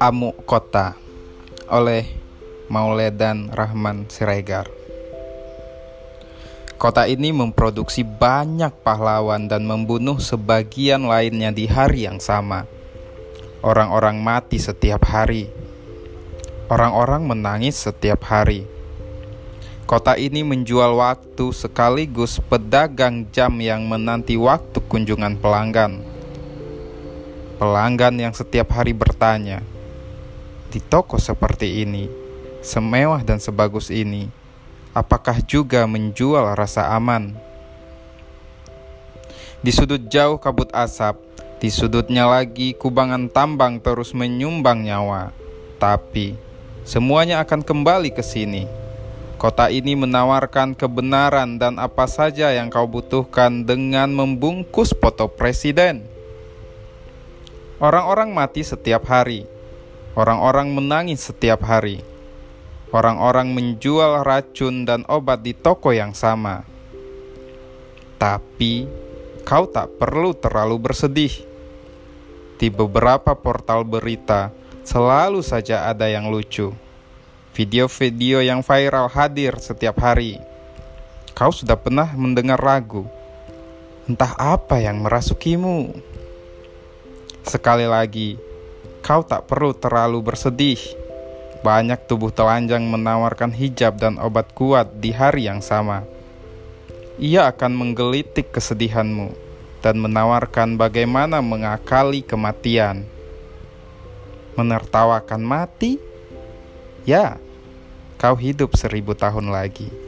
Amuk Kota oleh Mauledan Rahman Siregar. Kota ini memproduksi banyak pahlawan dan membunuh sebagian lainnya di hari yang sama. Orang-orang mati setiap hari. Orang-orang menangis setiap hari. Kota ini menjual waktu sekaligus pedagang jam yang menanti waktu kunjungan pelanggan. Pelanggan yang setiap hari bertanya, di toko seperti ini, semewah dan sebagus ini, apakah juga menjual rasa aman? Di sudut jauh kabut asap, di sudutnya lagi kubangan tambang terus menyumbang nyawa. Tapi, semuanya akan kembali ke sini. Kota ini menawarkan kebenaran dan apa saja yang kau butuhkan dengan membungkus foto presiden. Orang-orang mati setiap hari Orang-orang menangis setiap hari. Orang-orang menjual racun dan obat di toko yang sama. Tapi kau tak perlu terlalu bersedih. Di beberapa portal berita selalu saja ada yang lucu. Video-video yang viral hadir setiap hari. Kau sudah pernah mendengar lagu? Entah apa yang merasukimu. Sekali lagi, Kau tak perlu terlalu bersedih. Banyak tubuh telanjang menawarkan hijab dan obat kuat di hari yang sama. Ia akan menggelitik kesedihanmu dan menawarkan bagaimana mengakali kematian. Menertawakan mati? Ya, kau hidup seribu tahun lagi.